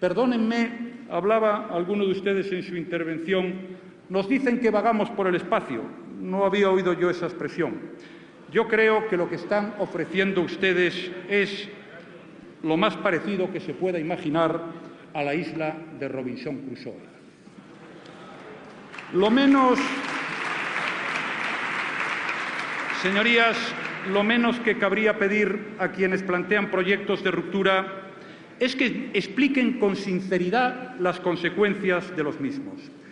Perdónenme, hablaba alguno de ustedes en su intervención, nos dicen que vagamos por el espacio. No había oído yo esa expresión. Yo creo que lo que están ofreciendo ustedes es lo más parecido que se pueda imaginar a la isla de Robinson Crusoe. Lo menos, señorías, lo menos que cabría pedir a quienes plantean proyectos de ruptura es que expliquen con sinceridad las consecuencias de los mismos.